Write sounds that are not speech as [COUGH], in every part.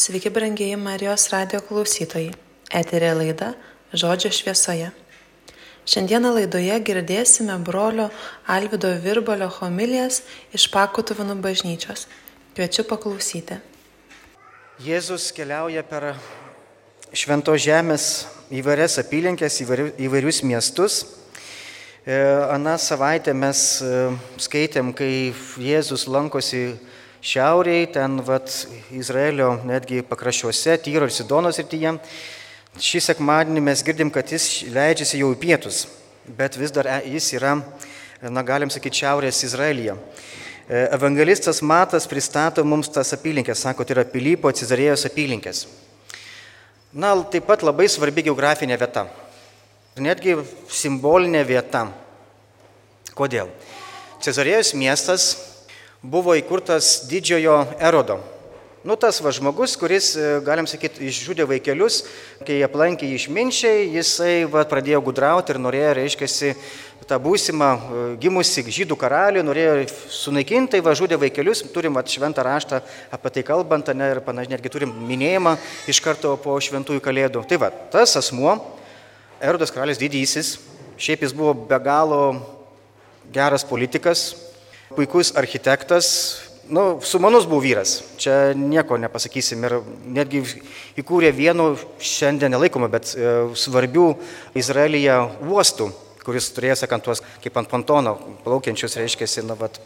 Sveiki, brangieji Marijos radio klausytojai. Eterė laida Žodžio šviesoje. Šiandieną laidoje girdėsime brolio Alvido Virbalio homilijas iš Pakutuvinų bažnyčios. Kviečiu paklausyti. Jėzus keliauja per švento žemės įvairias apylinkės, įvairius miestus. E, Aną savaitę mes e, skaitėm, kai Jėzus lankosi šiauriai, ten vat, Izraelio netgi pakraščiuose, Tyro ir Sidonos srityje. Šį sekmadienį mes girdim, kad jis leidžiasi jau į pietus, bet vis dar e, jis yra, na galim sakyti, šiaurės Izraelyje. Evangelistas Matas pristato mums tas apylinkės, sako, tai yra Pilypo Cezarėjos apylinkės. Na, taip pat labai svarbi geografinė vieta. Netgi simbolinė vieta. Kodėl? Cezarėjos miestas buvo įkurtas didžiojo erodo. Nu, tas va žmogus, kuris, e, galim sakyti, išžudė vaikelius, kai aplankė jį išminčiai, jisai va, pradėjo gudrauti ir norėjo, reiškia, tą būsimą e, gimusi žydų karalių, norėjo sunaikinti, tai va žudė vaikelius, turim va, šventą raštą apie tai kalbant, ne, ir panašiai, netgi turim minėjimą iš karto po šventųjų kalėdų. Tai va, tas asmuo, Erodas karalius didysis, šiaip jis buvo be galo geras politikas, puikus architektas, nu, sumanus buvo vyras, čia nieko nepasakysim ir netgi įkūrė vienu šiandien nelaikomą, bet e, svarbių Izraelyje uostų kuris turėjo, sakant, tuos kaip ant pontono plaukiančius, reiškia, na, vat,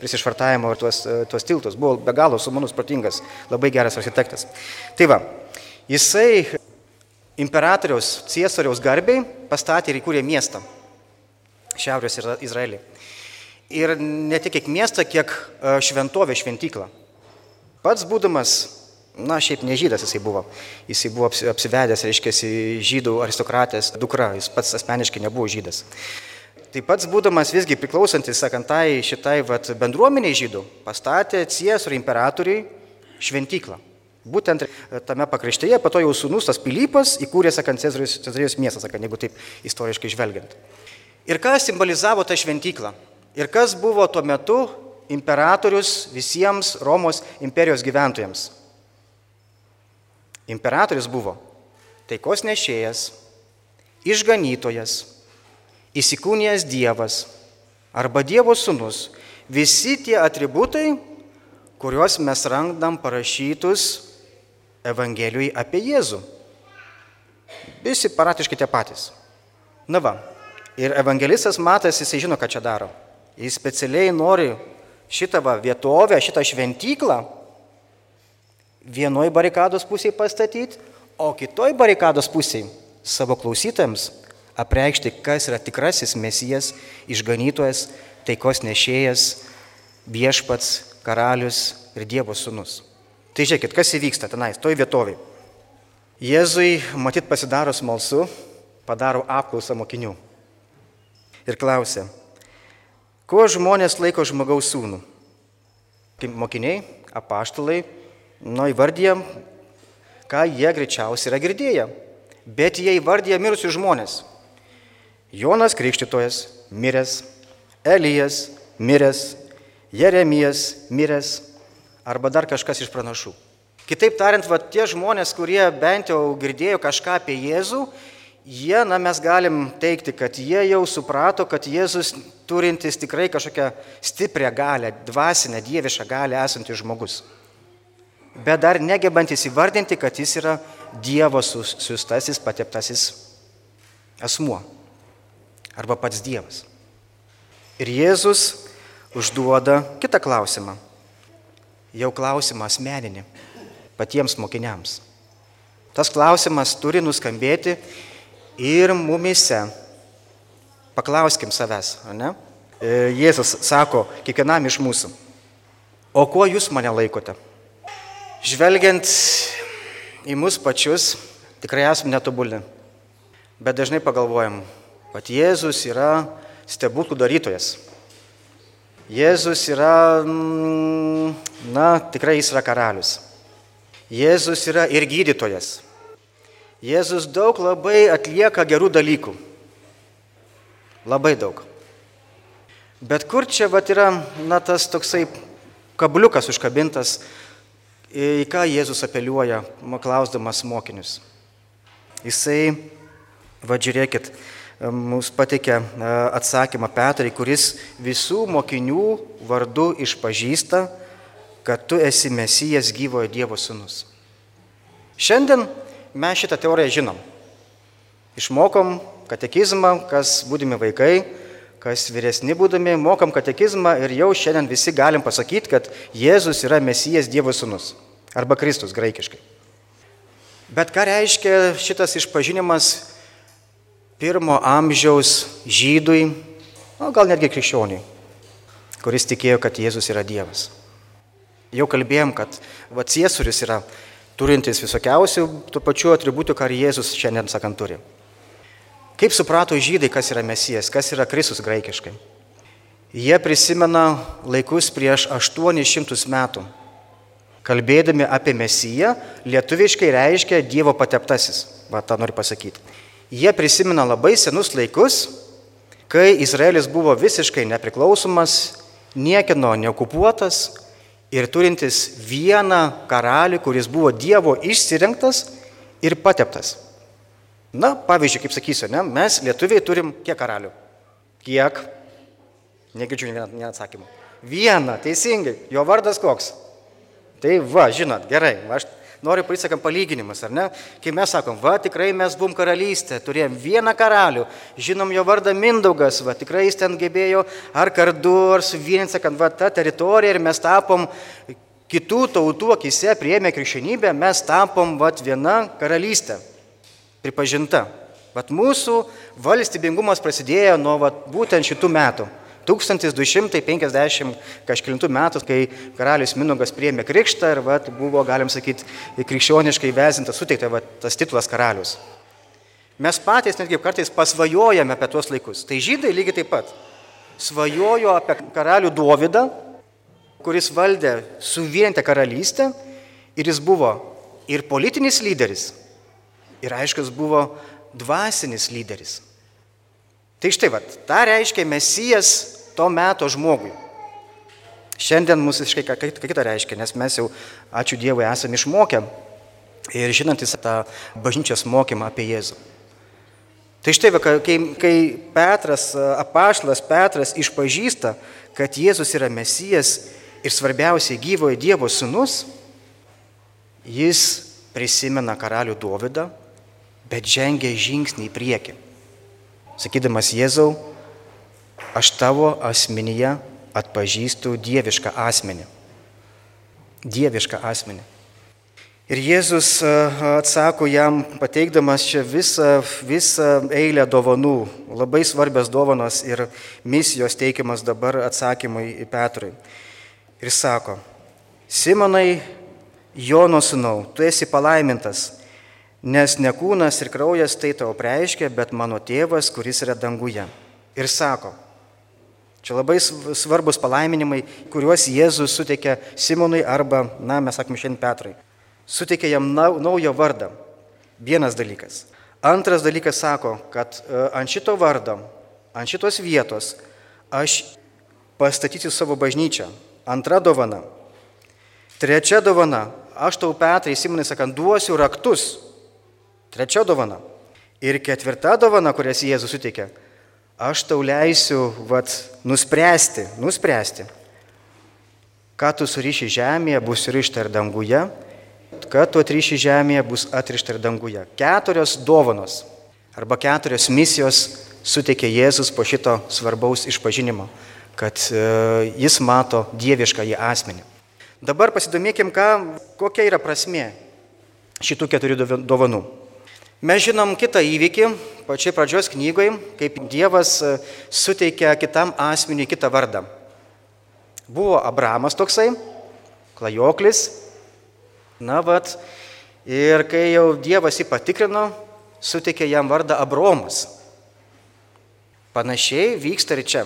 prisišvartavimo ir tuos, e, tuos tiltus. Buvo be galo sumanus, protingas, labai geras architektas. Tai va, jisai imperatoriaus Ciesoriaus garbiai pastatė ir įkūrė miestą Šiaurės Izraelį ir ne tik kiek miestą, kiek e, šventovę, šventyklą. Pats būdamas, na, šiaip ne žydas jisai buvo, jisai buvo apsivedęs, reiškia, žydų aristokratės dukra, jis pats asmeniškai nebuvo žydas. Taip pats būdamas visgi priklausantis, sakant, tai šitai vat, bendruomeniai žydų, pastatė Ciesorių imperatoriui šventyklą. Būtent tame pakraštėje, po to jau sūnus tas Pilypas įkūrė, sakant, Cezarijos miestą, sakant, jeigu taip istoriškai žvelgiant. Ir ką simbolizavo ta šventykla? Ir kas buvo tuo metu imperatorius visiems Romos imperijos gyventojams? Imperatorius buvo taikos nešėjas, išganytojas, įsikūnijęs Dievas arba Dievo sūnus. Visi tie atributai, kuriuos mes randam parašytus Evangelijui apie Jėzų. Visi paratiškai tie patys. Na va, ir evangelistas Matas, jisai žino, ką čia daro. Jis specialiai nori šitą va, vietovę, šitą šventyklą vienoj barikados pusėje pastatyti, o kitoj barikados pusėje savo klausytams apreikšti, kas yra tikrasis mesijas, išganytojas, taikos nešėjas, viešpats, karalius ir Dievo sūnus. Tai žiūrėkit, kas įvyksta tenais, toj vietovėje. Jėzui, matyt, pasidaro smalsu, padaro apklausą mokinių ir klausia, Kuo žmonės laiko žmogaus sūnų? Kaip mokiniai, apaštalai, nu įvardyjam, ką jie greičiausiai yra girdėję. Bet jie įvardyja mirusius žmonės. Jonas Krikštytojas miręs, Elijas miręs, Jeremijas miręs arba dar kažkas iš pranašų. Kitaip tariant, va, tie žmonės, kurie bent jau girdėjo kažką apie Jėzų, jie, na mes galim teikti, kad jie jau suprato, kad Jėzus turintis tikrai kažkokią stiprią galę, dvasinę, dievišką galę esantis žmogus. Bet dar negebantis įvardinti, kad jis yra Dievo siūstasis, pateptasis asmuo. Arba pats Dievas. Ir Jėzus užduoda kitą klausimą. Jau klausimą asmeninį patiems mokiniams. Tas klausimas turi nuskambėti ir mumise. Paklauskim savęs, ne? E, Jėzus sako kiekvienam iš mūsų, o kuo jūs mane laikote? Žvelgiant į mus pačius, tikrai esame netobuli, bet dažnai pagalvojam, kad Jėzus yra stebuklų darytojas. Jėzus yra, mm, na, tikrai jis yra karalius. Jėzus yra ir gydytojas. Jėzus daug labai atlieka gerų dalykų. Labai daug. Bet kur čia vat yra, na, tas toksai kabliukas užkabintas, į ką Jėzus apeliuoja, klausdamas mokinius. Jisai, va žiūrėkit, mums pateikė atsakymą Petrai, kuris visų mokinių vardu išpažįsta, kad tu esi Mesijas gyvojo Dievo sūnus. Šiandien mes šitą teoriją žinom. Išmokom katekizmą, kas būdami vaikai, kas vyresni būdami, mokam katekizmą ir jau šiandien visi galim pasakyti, kad Jėzus yra Mesijas Dievo sūnus. Arba Kristus graikiškai. Bet ką reiškia šitas išpažinimas pirmo amžiaus žydui, o gal netgi krikščioniui, kuris tikėjo, kad Jėzus yra Dievas. Jau kalbėjom, kad va Ciesorius yra turintis visokiausių tų pačių atributų, ką Jėzus šiandien sakant turi. Kaip suprato žydai, kas yra Mesijas, kas yra Kristus graikiškai? Jie prisimena laikus prieš 800 metų. Kalbėdami apie Mesiją, lietuviškai reiškia Dievo pateptasis. Va, tą noriu pasakyti. Jie prisimena labai senus laikus, kai Izraelis buvo visiškai nepriklausomas, niekino neokupuotas ir turintis vieną karalių, kuris buvo Dievo išsirinktas ir pateptas. Na, pavyzdžiui, kaip sakysiu, ne, mes lietuviai turim kiek karalių? Kiek? Negirdžiu ne atsakymą. Vieną, teisingai. Jo vardas koks? Tai va, žinot, gerai. Aš noriu prisakam palyginimus, ar ne? Kai mes sakom, va, tikrai mes buvom karalystė, turėjom vieną karalių, žinom jo vardą Mindaugas, va, tikrai jis ten gebėjo ar kardu, ar suvienint, sakant, va, tą teritoriją ir mes tapom kitų tautų akise, prieėmė krikščionybę, mes tapom, va, viena karalystė pripažinta. Vat mūsų valstybingumas prasidėjo nuo vat, būtent šitų metų. 1250 kažkilintų metų, kai karalius Minugas priėmė krikštą ir vat, buvo, galim sakyti, krikščioniškai vezintas, suteikta vat, tas titulas karalius. Mes patys netgi kartais pasvajojame apie tuos laikus. Tai žydai lygiai taip pat svajojo apie karalių Dovydą, kuris valdė suvienintą karalystę ir jis buvo ir politinis lyderis, ir aiškus buvo dvasinis lyderis. Tai štai, vat, tą reiškia Mesijas to meto žmogui. Šiandien mūsų visiškai ką, kitą reiškia, nes mes jau, ačiū Dievui, esame išmokę ir žinantis tą bažnyčios mokymą apie Jėzų. Tai štai, kai, kai Petras, apaštalas Petras išpažįsta, kad Jėzus yra Mesijas ir svarbiausiai gyvojo Dievo sūnus, jis prisimena karalių Dovydą, bet žengia žingsnį į priekį. Sakydamas Jėzau, aš tavo asmenyje atpažįstu dievišką asmenį. Dievišką asmenį. Ir Jėzus atsako jam, pateikdamas čia visą, visą eilę dovanų, labai svarbias dovanos ir misijos teikiamas dabar atsakymui į Petrui. Ir sako, Simonai, Jono sūnau, tu esi palaimintas nes ne kūnas ir kraujas tai tau reiškia, bet mano tėvas, kuris yra danguje. Ir sako, čia labai svarbus palaiminimai, kuriuos Jėzus suteikė Simonui arba, na, mes sakome šiandien Petrui. Suteikė jam naują vardą. Vienas dalykas. Antras dalykas sako, kad e, ant šito vardo, ant šitos vietos aš pastatysiu savo bažnyčią. Antra dovana. Trečia dovana. Aš tau Petrai, Simonai sakant, duosiu raktus Trečia dovana. Ir ketvirta dovana, kurias Jėzus suteikė. Aš tau leisiu, vat, nuspręsti, nuspręsti, ką tu suriši žemėje, bus surišta ir danguje, kad tu atriši žemėje, bus atrišta ir danguje. Keturios dovanos arba keturios misijos suteikė Jėzus po šito svarbaus išpažinimo, kad e, jis mato dievišką į asmenį. Dabar pasidomėkim, ką, kokia yra prasmė šitų keturių dovanų. Mes žinom kitą įvykį, pačiai pradžios knygoje, kaip Dievas e, suteikia kitam asmeniui kitą vardą. Buvo Abramas toksai, klajoklis, na vad, ir kai jau Dievas jį patikrino, suteikė jam vardą Abromas. Panašiai vyksta ir čia.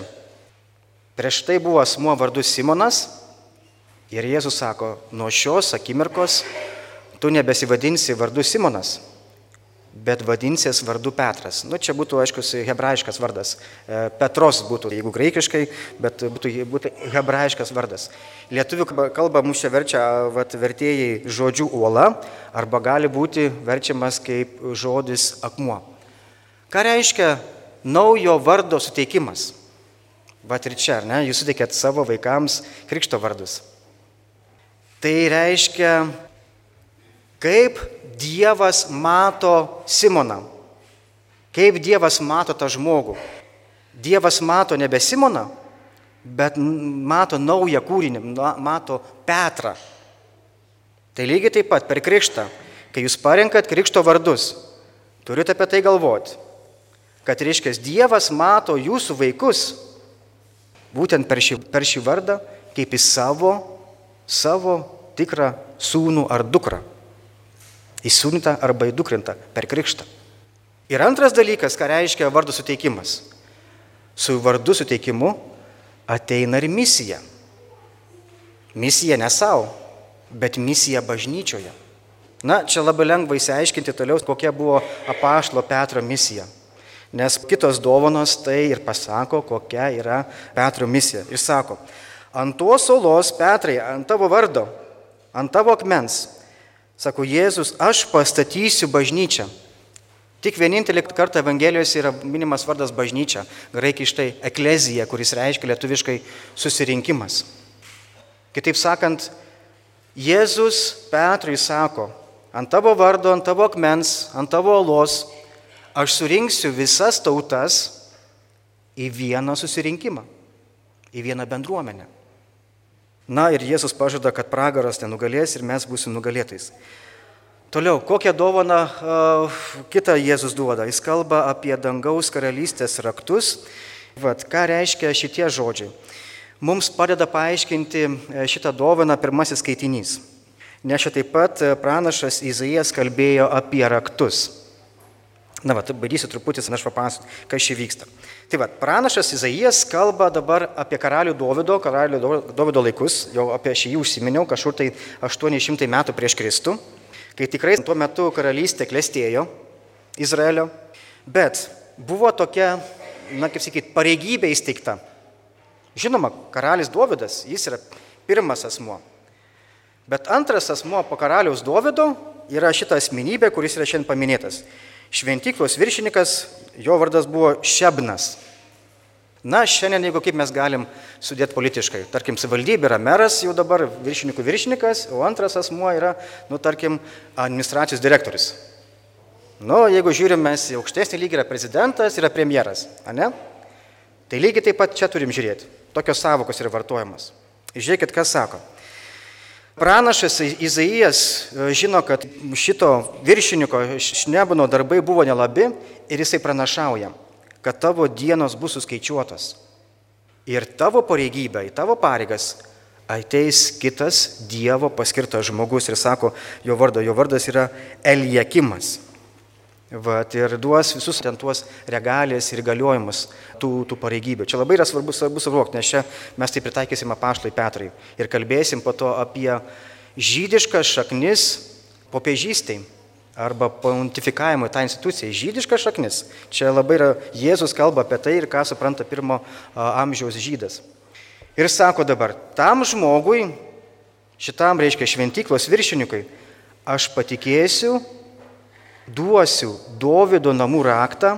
Prieš tai buvo asmuo vardu Simonas ir Jėzus sako, nuo šios akimirkos tu nebesivadinsi vardu Simonas, bet vadinsies vardu Petras. Nu, čia būtų, aišku, hebrajiškas vardas. E, Petros būtų, jeigu graikiškai, bet būtų, būtų hebrajiškas vardas. Lietuvių kalba mūsų čia verčia vat, vertėjai žodžių uola arba gali būti verčiamas kaip žodis akmuo. Ką reiškia naujo vardo suteikimas? Vat ir čia, ar ne, jūs suteikėt savo vaikams krikšto vardus. Tai reiškia, kaip Dievas mato Simoną. Kaip Dievas mato tą žmogų. Dievas mato nebe Simoną, bet mato naują kūrinį, mato Petrą. Tai lygiai taip pat per krikštą, kai jūs parenkat krikšto vardus, turite apie tai galvoti, kad reiškia Dievas mato jūsų vaikus būtent per šį, per šį vardą kaip į savo, savo tikrą sūnų ar dukrą įsūnyta arba įdukrinta per krikštą. Ir antras dalykas, ką reiškia vardo suteikimas. Su vardu suteikimu ateina ir misija. Misija ne savo, bet misija bažnyčioje. Na, čia labai lengva įsiaiškinti toliau, kokia buvo apaštalo Petro misija. Nes kitos dovanos tai ir pasako, kokia yra Petro misija. Ir sako, ant tos solos, Petrai, ant tavo vardo, ant tavo akmens Sako Jėzus, aš pastatysiu bažnyčią. Tik vienintelį kartą Evangelijose yra minimas vardas bažnyčia, graikiškai eklezija, kuris reiškia lietuviškai susirinkimas. Kitaip sakant, Jėzus Petrui sako, ant tavo vardo, ant tavo akmens, ant tavo olos, aš surinksiu visas tautas į vieną susirinkimą, į vieną bendruomenę. Na ir Jėzus pažada, kad pragaras nenugalės ir mes būsim nugalėtais. Toliau, kokią dovaną uh, kitą Jėzus duoda? Jis kalba apie dangaus karalystės raktus. Vat, ką reiškia šitie žodžiai? Mums padeda paaiškinti šitą dovaną pirmasis skaitinys. Nes čia taip pat pranašas Izaijas kalbėjo apie raktus. Na, va, bandysiu truputį, aš papasakosiu, kas čia vyksta. Tai va, pranašas Izaijas kalba dabar apie karalių Dovido, karalių Dovido laikus, jau apie šį jį užsiminiau, kažkur tai 800 metų prieš Kristų, kai tikrai tuo metu karalystė klestėjo Izraelio, bet buvo tokia, na, kaip sakyti, pareigybė įsteigta. Žinoma, karalis Dovydas, jis yra pirmas asmuo. Bet antras asmuo po karaliaus Dovido yra šita asmenybė, kuris yra šiandien paminėtas. Šventyklos viršininkas, jo vardas buvo Šebnas. Na, šiandien, jeigu kaip mes galim sudėti politiškai, tarkim, savivaldybė yra meras jau dabar, viršininkų viršininkas, o antras asmuo yra, nu, tarkim, administracijos direktorius. Nu, jeigu žiūrim mes į aukštesnį lygį, yra prezidentas, yra premjeras, ne? Tai lygiai taip pat čia turim žiūrėti. Tokios savokos yra vartojamas. Žiūrėkit, kas sako. Pranašas Izaijas e, žino, kad šito viršininko Šnebano darbai buvo nelabi ir jisai pranašauja, kad tavo dienos bus suskaičiuotos. Ir tavo pareigybė, į tavo pareigas ateis kitas Dievo paskirtas žmogus ir sako, jo vardą, jo vardas yra Eliakimas. Vat, ir duos visus ten tuos regalės ir galiojimus tų, tų pareigybių. Čia labai yra svarbu, svarbu suvokti, nes čia mes tai pritaikysim apaštai Petrai ir kalbėsim po to apie žydiškas šaknis popiežystai arba pontifikavimo tą instituciją. Žydiškas šaknis. Čia labai yra, Jėzus kalba apie tai ir ką supranta pirmo amžiaus žydas. Ir sako dabar, tam žmogui, šitam reiškia šventyklos viršininkui, aš patikėsiu duosiu Dovido namų raktą,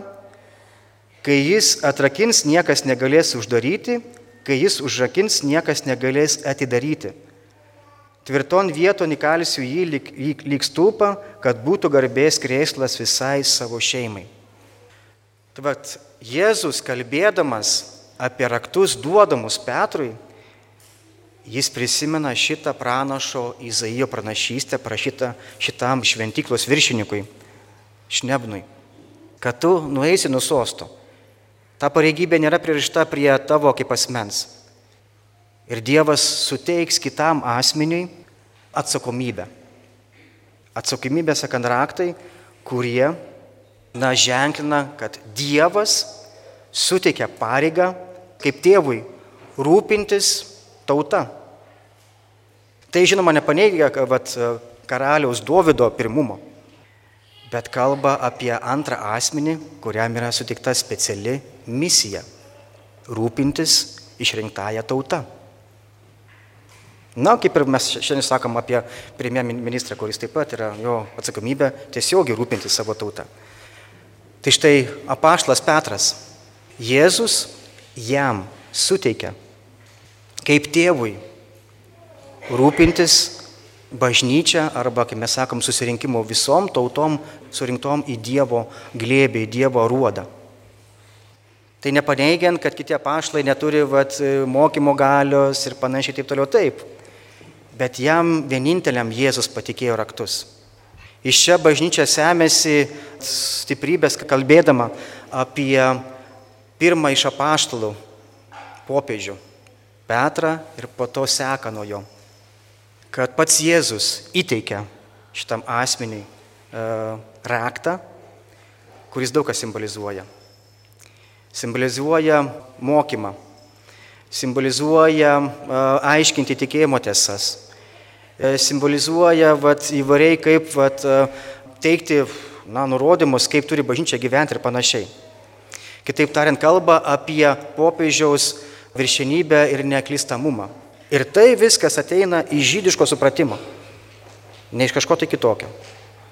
kai jis atrakins, niekas negalės uždaryti, kai jis užrakins, niekas negalės atidaryti. Tvirton vieton įkalsiu jį lyg, lyg, lyg stulpą, kad būtų garbės krėslas visai savo šeimai. Tvat, Jėzus kalbėdamas apie raktus duodamus Petrui, jis prisimena šitą pranašo Izaijo pranašystę prašytą šitam šventyklos viršininkui šnebnui, kad tu nueisi nuo sosto. Ta pareigybė nėra pririšta prie tavo kaip asmens. Ir Dievas suteiks kitam asmeniui atsakomybę. Atsakomybė sakant raktai, kurie, na, ženklina, kad Dievas suteikia pareigą kaip tėvui rūpintis tauta. Tai žinoma nepaneigia karaliaus Dovido pirmumo. Bet kalba apie antrą asmenį, kuriam yra sutikta speciali misija - rūpintis išrinktąją tautą. Na, kaip ir mes šiandien sakom apie premjerministrą, kuris taip pat yra jo atsakomybė tiesiogiai rūpinti savo tautą. Tai štai apaštlas Petras, Jėzus jam suteikia kaip tėvui rūpintis bažnyčią arba, kaip mes sakom, susirinkimo visom tautom surinktom į Dievo glėbį, į Dievo ruodą. Tai nepaneigiant, kad kiti apaštlai neturi vat, mokymo galios ir panašiai taip toliau taip. Bet jam vieninteliam Jėzus patikėjo raktus. Iš čia bažnyčia semėsi stiprybės, kalbėdama apie pirmą iš apaštalų popiežių - Petrą ir po to seka nuo jo kad pats Jėzus įteikia šitam asmeniui e, raktą, kuris daug ką simbolizuoja. Simbolizuoja mokymą, simbolizuoja e, aiškinti tikėjimo tiesas, e, simbolizuoja vat, įvairiai kaip vat, teikti na, nurodymus, kaip turi bažnyčia gyventi ir panašiai. Kitaip tariant, kalba apie popiežiaus viršenybę ir neklistamumą. Ir tai viskas ateina iš žydiško supratimo, ne iš kažko tai kitokio,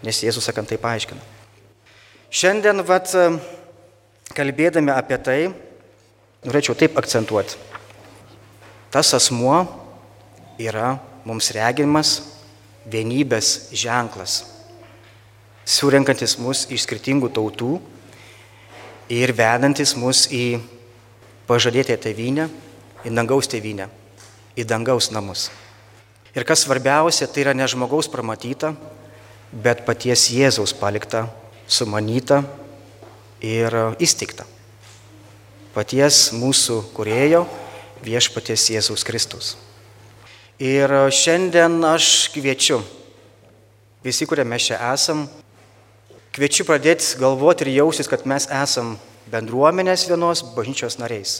nes Jėzus sakant taip paaiškina. Šiandien, vat, kalbėdami apie tai, norėčiau taip akcentuoti. Tas asmuo yra mums regimas vienybės ženklas, surinkantis mus iš skirtingų tautų ir vedantis mus į pažadėtę tėvynę, į dangaus tėvynę į dangaus namus. Ir kas svarbiausia, tai yra ne žmogaus pramatyta, bet paties Jėzaus palikta, sumanyta ir įsteigta. Paties mūsų kurėjo viešpaties Jėzaus Kristus. Ir šiandien aš kviečiu, visi, kurie mes čia esam, kviečiu pradėti galvoti ir jausis, kad mes esam bendruomenės vienos bažnyčios nariais.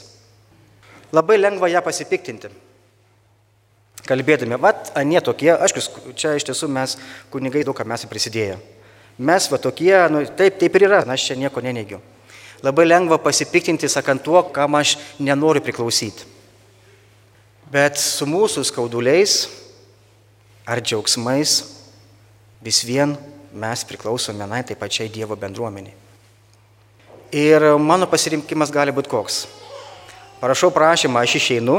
Labai lengva ją pasipiktinti kalbėdami, vat, anie tokie, aišku, čia iš tiesų mes, kunigai, daug ką mes prisidėję. Mes va tokie, nu, taip, taip ir yra, aš čia nieko neneigiu. Labai lengva pasipiktinti, sakant tuo, kam aš nenoriu priklausyti. Bet su mūsų skauduliais ar džiaugsmais vis vien mes priklausome vienai taip pačiai Dievo bendruomeniai. Ir mano pasirinkimas gali būti koks. Parašau prašymą, aš išeinu,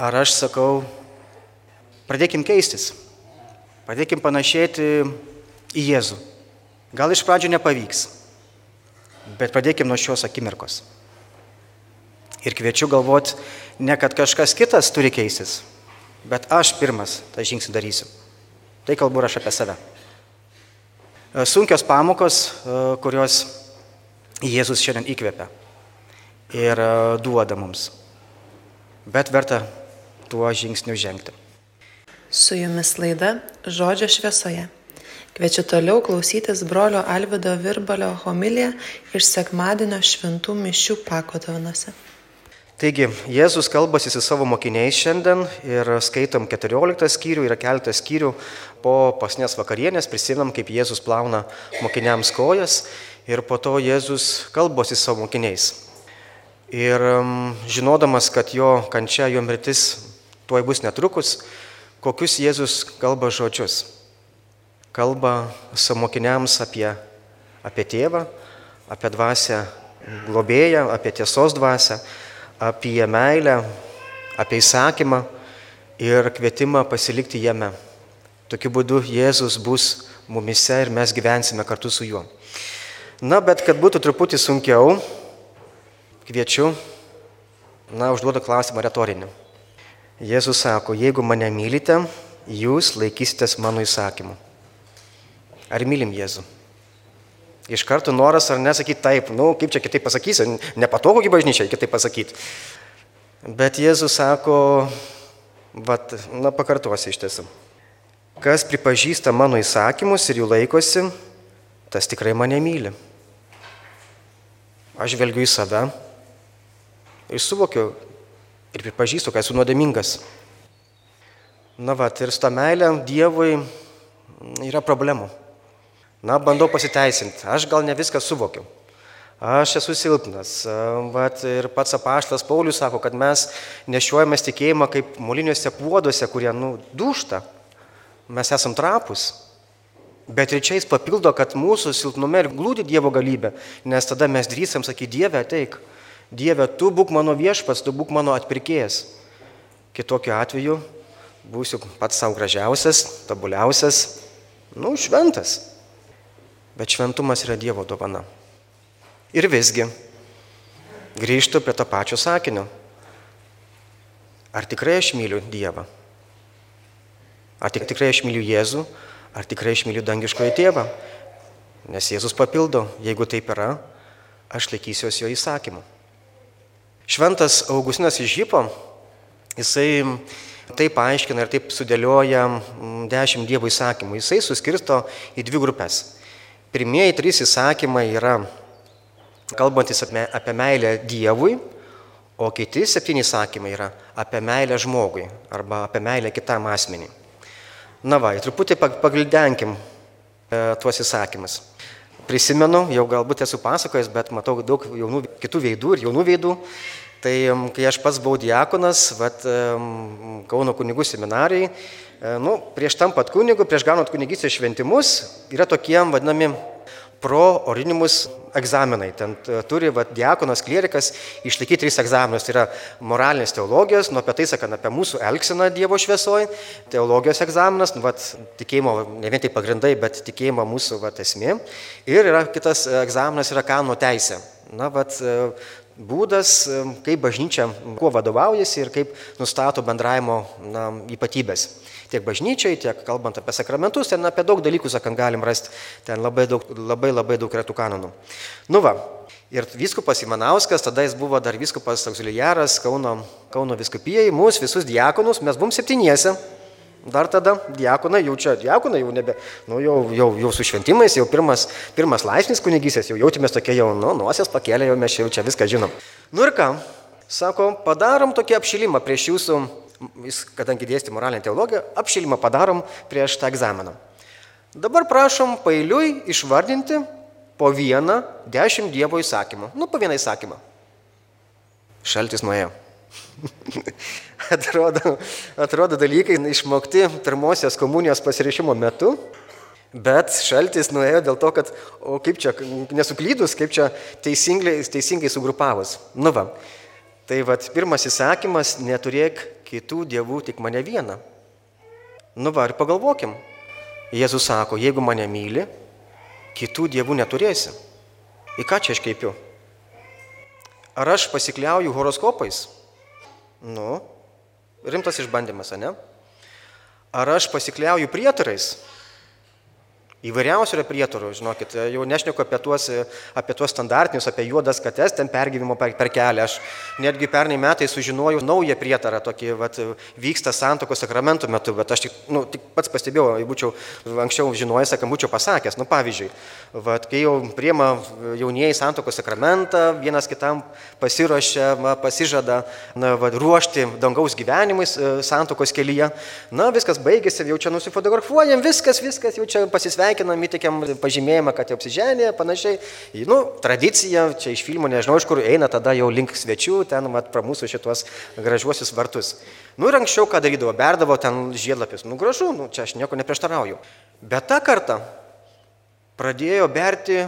ar aš sakau, Pradėkim keistis. Pradėkim panašėti į Jėzų. Gal iš pradžių nepavyks, bet pradėkim nuo šios akimirkos. Ir kviečiu galvoti, ne kad kažkas kitas turi keistis, bet aš pirmas tą žingsnį darysiu. Tai kalbu aš apie save. E, sunkios pamokos, e, kurios Jėzus šiandien įkvepia ir e, duoda mums. Bet verta tuo žingsniu žengti. Su jumis laida Žodžio šviesoje. Kviečiu toliau klausytis brolio Alvido Virbalio homiliją iš sekmadienio šventų mišių pakotavinose. Taigi, Jėzus kalbasi su savo mokiniais šiandien ir skaitom 14 skyrių, yra keletas skyrių po pasnės vakarienės, prisimenam, kaip Jėzus plauna mokiniams kojas ir po to Jėzus kalbasi su savo mokiniais. Ir um, žinodamas, kad jo kančia, jo mirtis tuoj bus netrukus, kokius Jėzus kalba žodžius. Kalba su mokiniams apie, apie tėvą, apie dvasę globėją, apie tiesos dvasę, apie meilę, apie įsakymą ir kvietimą pasilikti jame. Tokiu būdu Jėzus bus mumise ir mes gyvensime kartu su juo. Na, bet kad būtų truputį sunkiau, kviečiu, na, užduodu klausimą retorinį. Jėzus sako, jeigu mane mylite, jūs laikysitės mano įsakymų. Ar mylim Jėzų? Iš karto noras ar nesakyti taip, nu, kaip čia kitaip pasakysi, nepatogu kaip bažnyčiai kitaip pasakyti. Bet Jėzus sako, vat, na, pakartosiu iš tiesų. Kas pripažįsta mano įsakymus ir jų laikosi, tas tikrai mane myli. Aš žvelgiu į save ir suvokiu, ir pripažįstu, kad esu nuodėmingas. Na va, ir su ta meilė Dievui yra problemų. Na, bandau pasiteisinti, aš gal ne viską suvokiu. Aš esu silpnas. Vat ir pats apaštas Paulius sako, kad mes nešiojame tikėjimą kaip moliniuose puoduose, kurie, nu, dušta. Mes esam trapus. Bet ir čia jis papildo, kad mūsų silpnume ir glūdi Dievo galybė, nes tada mes drįsam sakyti, Dieve, ateik. Dieve, tu būk mano viešpas, tu būk mano atpirkėjas. Kitokiu atveju būsiu pats savo gražiausias, tobuliausias, nu, šventas. Bet šventumas yra Dievo dovana. Ir visgi, grįžtu prie to pačio sakinio. Ar tikrai aš myliu Dievą? Ar tik tikrai aš myliu Jėzų? Ar tikrai aš myliu dangiškojo tėvą? Nes Jėzus papildo, jeigu taip yra, aš laikysiuosi jo įsakymų. Šventas Augustinas iš Žypo, jisai taip aiškina ir taip sudėlioja dešimt Dievo įsakymų. Jisai suskirsto į dvi grupės. Pirmieji trys įsakymai yra kalbantis apie, apie meilę Dievui, o kiti septyni sakymai yra apie meilę žmogui arba apie meilę kitam asmeniui. Na va, truputį pavildenkim e, tuos įsakymus. Prisimenu, jau galbūt esu pasakojęs, bet matau daug jaunų, kitų veidų ir jaunų veidų. Tai kai aš pats buvau diakonas, vat, Kauno kunigų seminarijai, e, nu, prieš tampat kunigu, prieš gaunant kunigystės šventimus, yra tokie vadinami pro orinimus egzaminai. Ten e, turi va, diakonas, klierikas išlaikyti tris egzaminus. Tai yra moralinės teologijos, nu apie tai sakant, apie mūsų elgseną Dievo šviesoje, teologijos egzaminas, nu, va, tikėjimo, ne vien tai pagrindai, bet tikėjimo mūsų va, esmė. Ir yra kitas egzaminas, yra kanų teisė. Na, e, būdas, e, kaip bažnyčia kuo vadovaujasi ir kaip nustato bendravimo na, ypatybės tiek bažnyčiai, tiek kalbant apie sakramentus, ten apie daug dalykų, sakant, galim rasti, ten labai daug, labai, labai daug retų kanonų. Nu va, ir viskupas Imanauskas, tada jis buvo dar viskupas auxiliaras Kauno, Kauno viskupijai, mūsų visus diakonus, mes buvom septyniese. Dar tada diakonai, jau čia diakonai, jau nebe, nu, jau, jau, jau su šventimais, jau pirmas, pirmas laipsnis kunigysės, jau jautėmės tokie jau, nu, nuosės pakėlė, jau mes jau čia viską žinom. Nu ir ką, sako, padarom tokį apšilimą prieš jūsų jis, kadangi dėsti moralinę teologiją, apšilimą padarom prieš tą egzaminą. Dabar prašom pailiui išvardinti po vieną dešimt Dievo įsakymų. Nu, po vieną įsakymą. Šaltis nuėjo. [LAUGHS] [LAUGHS] atrodo, atrodo dalykai išmokti pirmosios komunijos pasirišimo metu, bet šaltis nuėjo dėl to, kad, o kaip čia, nesuklydus, kaip čia teisingai, teisingai sugrupavus. Nu va. Tai vad, pirmas įsakymas - neturėk kitų dievų, tik mane vieną. Nu va ir pagalvokim. Jėzus sako, jeigu mane myli, kitų dievų neturėsi. Į ką čia aš kreipiu? Ar aš pasikliauju horoskopais? Nu, rimtas išbandymas, ne? Ar aš pasikliauju prietarais? Įvairiausių yra prietarų, žinokit, jau nešneku apie tuos, apie tuos standartinius, apie juodas kates, ten pergyvimo per, per kelią. Aš netgi pernai metais sužinojau naują prietarą, tokį vat, vyksta santokos sakramentų metu, bet aš tik, nu, tik pats pastebėjau, jei būčiau anksčiau žinojęs, kam būčiau pasakęs. Nu, pavyzdžiui, vat, kai jau priema jaunieji santokos sakramentą, vienas kitam pasiruošia, va, pasižada na, va, ruošti dangaus gyvenimais e, santokos kelyje, na, viskas baigėsi, jau čia nusifotografuojam, viskas, viskas, jau čia pasisveikinam sveikinam, įtikėm pažymėjimą, kad jau apsiženė, panašiai. Nu, tradicija, čia iš filmų, nežinau iš kur eina, tada jau link svečių, ten, mat, pra mūsų šitos gražiuosius vartus. Nu ir anksčiau ką darydavo, berdavo ten žiedlapius. Nu gražu, nu, čia aš nieko neprieštarauju. Bet tą kartą pradėjo berti,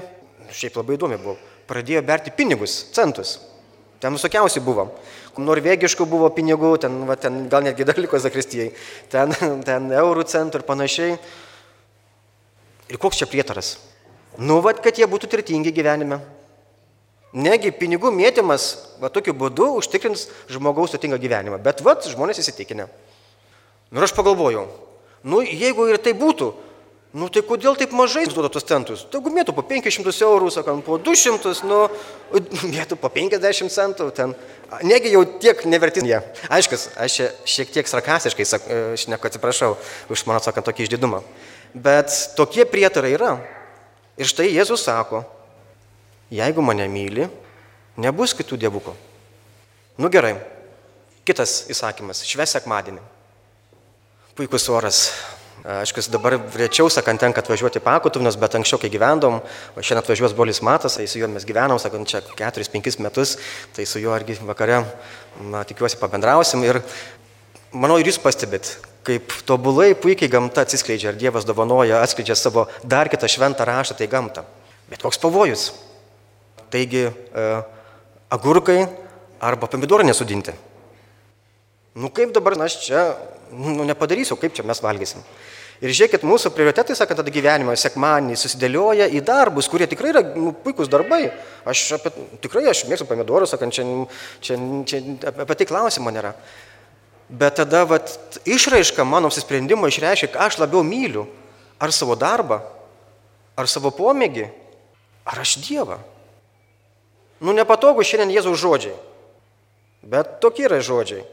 šiaip labai įdomi buvo, pradėjo berti pinigus, centus. Ten visokiausi buvo. Norvegiškų buvo pinigų, ten, va, ten gal netgi dar liko zakristijai, ten, ten eurų centų ir panašiai. Ir koks čia prietaras? Nu, vad, kad jie būtų turtingi gyvenime. Negi pinigų mėtymas, va tokiu būdu užtikrins žmogaus turtingą gyvenimą. Bet vad, žmonės įsitikinę. Nu ir aš pagalvojau, nu jeigu ir tai būtų, nu tai kodėl taip mažai duoda tos centus? Tegu mėtų po 500 eurų, sakant, po 200, nu, [LAUGHS] mėtų po 50 centų, ten, negi jau tiek nevertinė. Ja. Aišku, aš šiek tiek sarkastiškai, aš ne, atsiprašau už mano, sakant, tokį išdidumą. Bet tokie prietarai yra. Ir štai Jėzus sako, jeigu mane myli, nebus kitų dievukų. Nu gerai, kitas įsakymas - šves sekmadienį. Puikus oras, Aišku, dabar rečiau, sakant, tenka atvažiuoti pakutuvnus, bet anksčiau, kai gyvendom, o šiandien atvažiuos brolis Matas, tai su juo mes gyvenom, sakant, čia 4-5 metus, tai su juo irgi vakare, na, tikiuosi, pabendrausim ir manau ir jūs pastebit, kaip tobulai puikiai gamta atsiskleidžia ir Dievas dovanoja, atskleidžia savo dar kitą šventą raštą, tai gamta. Bet koks pavojus? Taigi, e, agurkai arba pomidorai nesudinti. Nu kaip dabar, aš čia nu, nepadarysiu, kaip čia mes valgysim. Ir žiūrėkit, mūsų prioritetai, sakant, tada gyvenimo sekmanį susidėlioja į darbus, kurie tikrai yra nu, puikūs darbai. Aš apie, tikrai aš mėgstu pomidorus, sakant, čia, čia, čia apie tai klausimo nėra. Bet tada vat, išraiška mano apsisprendimo išreiškia, ką aš labiau myliu. Ar savo darbą, ar savo pomėgį, ar aš Dievą. Nu nepatogu šiandien Jėzaus žodžiai. Bet tokie yra žodžiai.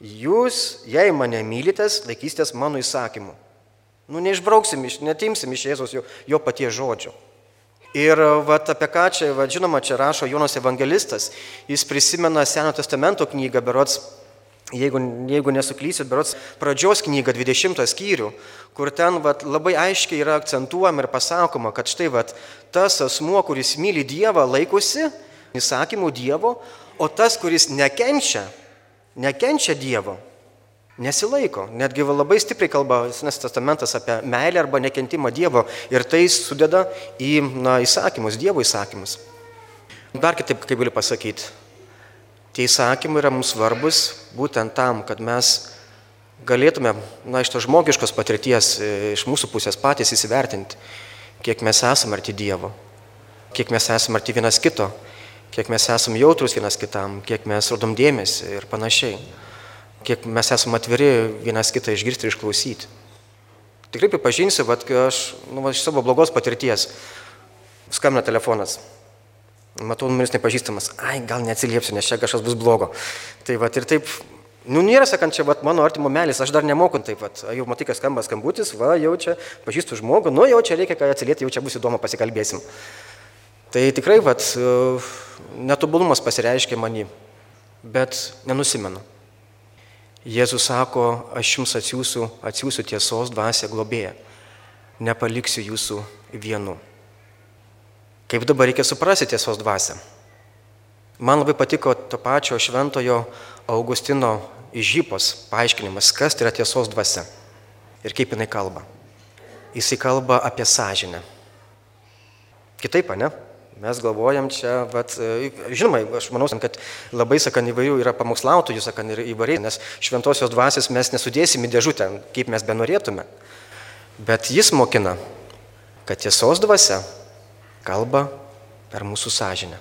Jūs, jei mane mylitės, laikysitės mano įsakymų. Nu, neišbrauksim, iš, netimsim iš Jėzus jo, jo paties žodžio. Ir vat, apie ką čia, vat, žinoma, čia rašo Jonas Evangelistas. Jis prisimena Seno testamento knygą, berots, jeigu, jeigu nesuklysit, berots pradžios knygą, 20 skyrių, kur ten vat, labai aiškiai yra akcentuojama ir pasakoma, kad štai vat, tas asmuo, kuris myli Dievą, laikosi įsakymų Dievo, o tas, kuris nekenčia, nekenčia Dievo, nesilaiko. Netgi labai stipriai kalba Senas testamentas apie meilę arba nekentimą Dievo ir tai sudeda į na, įsakymus, Dievo įsakymus. Dar kitaip, kaip galiu pasakyti, tie įsakymai yra mums svarbus būtent tam, kad mes galėtume, na, iš to žmogiškos patirties, e, iš mūsų pusės patys įsivertinti, kiek mes esame arti Dievo, kiek mes esame arti vienas kito, kiek mes esame jautrus vienas kitam, kiek mes rodom dėmesį ir panašiai kiek mes esame atviri vienas kitą išgirsti ir išklausyti. Tikrai pripažinsiu, kad aš nu, va, iš savo blogos patirties skambina telefonas. Matau, numeris nepažįstamas. Ai, gal neatsiliepsiu, nes čia kažkas bus blogo. Tai va ir taip, nu nėra sakant, čia va, mano artimo melis, aš dar nemoku taip pat. Jau matai, kas skamba skambutis, va, jau čia pažįstu žmogų, nu jau čia reikia, kad atsilieti, jau čia bus įdomu, pasikalbėsim. Tai tikrai, va, netobulumas pasireiškia manį, bet nenusimenu. Jėzus sako, aš jums atsiųsiu, atsiųsiu tiesos dvasę globėją, nepaliksiu jūsų vienu. Kaip dabar reikia suprasti tiesos dvasę? Man labai patiko to pačio šventojo Augustino Žypos paaiškinimas, kas tai yra tiesos dvasia ir kaip jinai kalba. Jisai kalba apie sąžinę. Kitaip, ne? Mes galvojam čia, vat, žinoma, aš manau, kad labai, sakan, įvairių yra pamokslautojų, sakan, ir įvairiai, nes šventosios dvasės mes nesudėsim į dėžutę, kaip mes benorėtume. Bet jis mokina, kad tiesos dvasia kalba per mūsų sąžinę.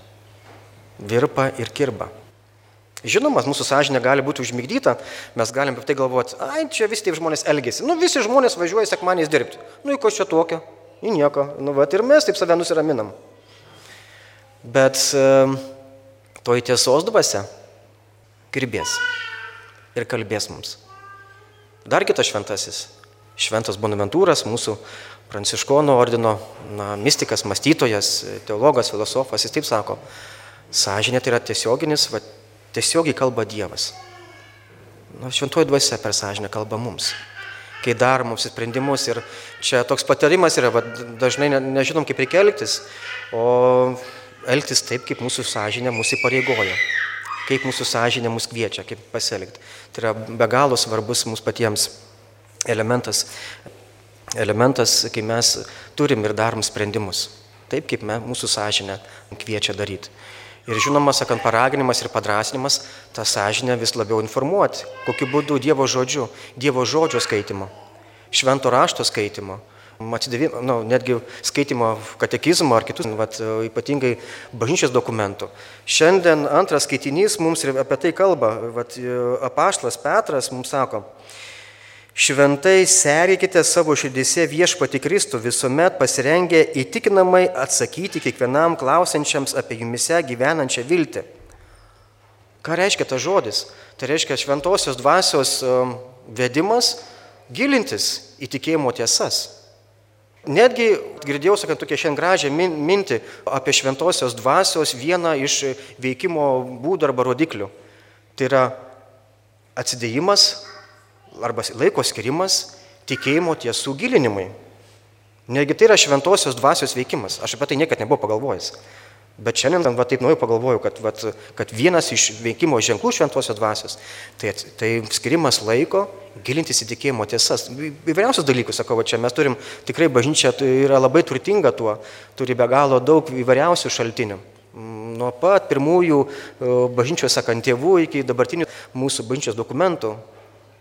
Virpa ir kirba. Žinoma, mūsų sąžinė gali būti užmigdyta, mes galim apie tai galvoti, ai, čia vis taip žmonės elgesi. Nu, visi žmonės važiuoja sekmaniais dirbti. Nu, į ko čia tokio? Į nieko. Nu, va, ir mes taip save nusiraminam. Bet toj tiesos dvasia kirbės ir kalbės mums. Dar kitas šventasis, šventas Bonaventūras, mūsų pranciškono ordino na, mystikas, mąstytojas, teologas, filosofas, jis taip sako, sąžinė tai yra tiesioginis, va, tiesiogiai kalba Dievas. Nu, šventoji dvasia per sąžinę kalba mums kai darom mums sprendimus. Ir čia toks patarimas yra, va, dažnai ne, nežinom, kaip reikia elgtis, o elgtis taip, kaip mūsų sąžinė mūsų įpareigoja, kaip mūsų sąžinė mūsų kviečia, kaip pasielgti. Tai yra be galo svarbus mūsų patiems elementas, elementas, kai mes turim ir darom sprendimus, taip kaip me, mūsų sąžinė kviečia daryti. Ir žinoma, sakant, paraginimas ir padrasinimas, tą sąžinę vis labiau informuoti, kokiu būdu Dievo žodžiu, Dievo žodžio skaitimo, švento rašto skaitimo, atsidavimo, nu, netgi skaitimo katekizmo ar kitus, vat, ypatingai bažnyčios dokumentų. Šiandien antras skaitinys mums ir apie tai kalba. Vat, apaštlas Petras mums sako, šventai serikite savo širdise viešpati Kristų visuomet pasirengę įtikinamai atsakyti kiekvienam klausiančiams apie jumise gyvenančią viltį. Ką reiškia tas žodis? Tai reiškia šventosios dvasios um, vedimas gilintis į tikėjimo tiesas. Netgi girdėjau, sakant, tokia šiandien gražią mintį apie šventosios dvasios vieną iš veikimo būdų arba rodiklių. Tai yra atsidėjimas arba laiko skirimas tikėjimo tiesų gilinimui. Negi tai yra šventosios dvasios veikimas. Aš apie tai niekada nebuvau pagalvojęs. Bet šiandien, va taip naujo pagalvoju, kad, va, kad vienas iš veikimo ženklų šventosios dvasios, tai, tai skirimas laiko gilintis į tikėjimo tiesas. Įvairiausius dalykus, sakau, va, čia mes turim, tikrai bažnyčia yra labai turtinga tuo, turi be galo daug įvairiausių šaltinių. Nuo pat pirmųjų bažnyčios sakantėvų iki dabartinių mūsų bažnyčios dokumentų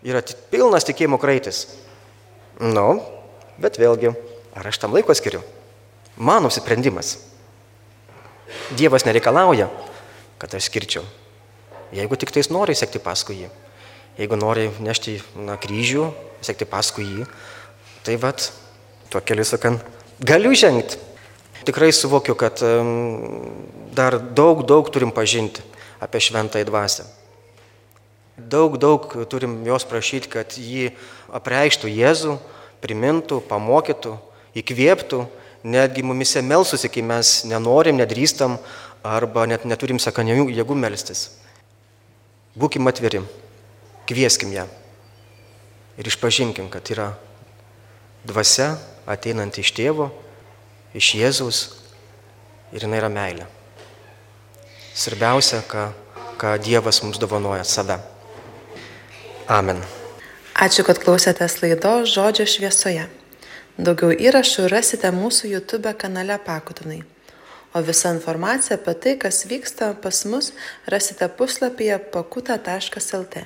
yra pilnas tikėjimo kraitis. Nu, bet vėlgi, ar aš tam laiko skiriu? Mano sprendimas. Dievas nereikalauja, kad aš skirčiau. Jeigu tik tais nori sekti paskui jį, jeigu nori nešti na, kryžių, sekti paskui jį, tai vad, tuo keliu sakant, galiu žengti. Tikrai suvokiu, kad um, dar daug, daug turim pažinti apie šventąją dvasę. Daug, daug turim jos prašyti, kad jį apreikštų Jėzų, primintų, pamokytų, įkvėptų netgi mumise melsusi, kai mes nenorim, nedrįstam arba net neturim sakanių jėgų melstis. Būkim atviri, kvieskim ją ir išpažinkim, kad yra dvasia ateinanti iš tėvo, iš Jėzaus ir jinai yra meilė. Svarbiausia, ką, ką Dievas mums dovanoja save. Amen. Ačiū, kad klausėtės laidos žodžio šviesoje. Daugiau įrašų rasite mūsų YouTube kanale Pakutinai. O visą informaciją apie tai, kas vyksta pas mus, rasite puslapyje pakuta.lt.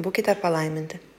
Būkite palaiminti.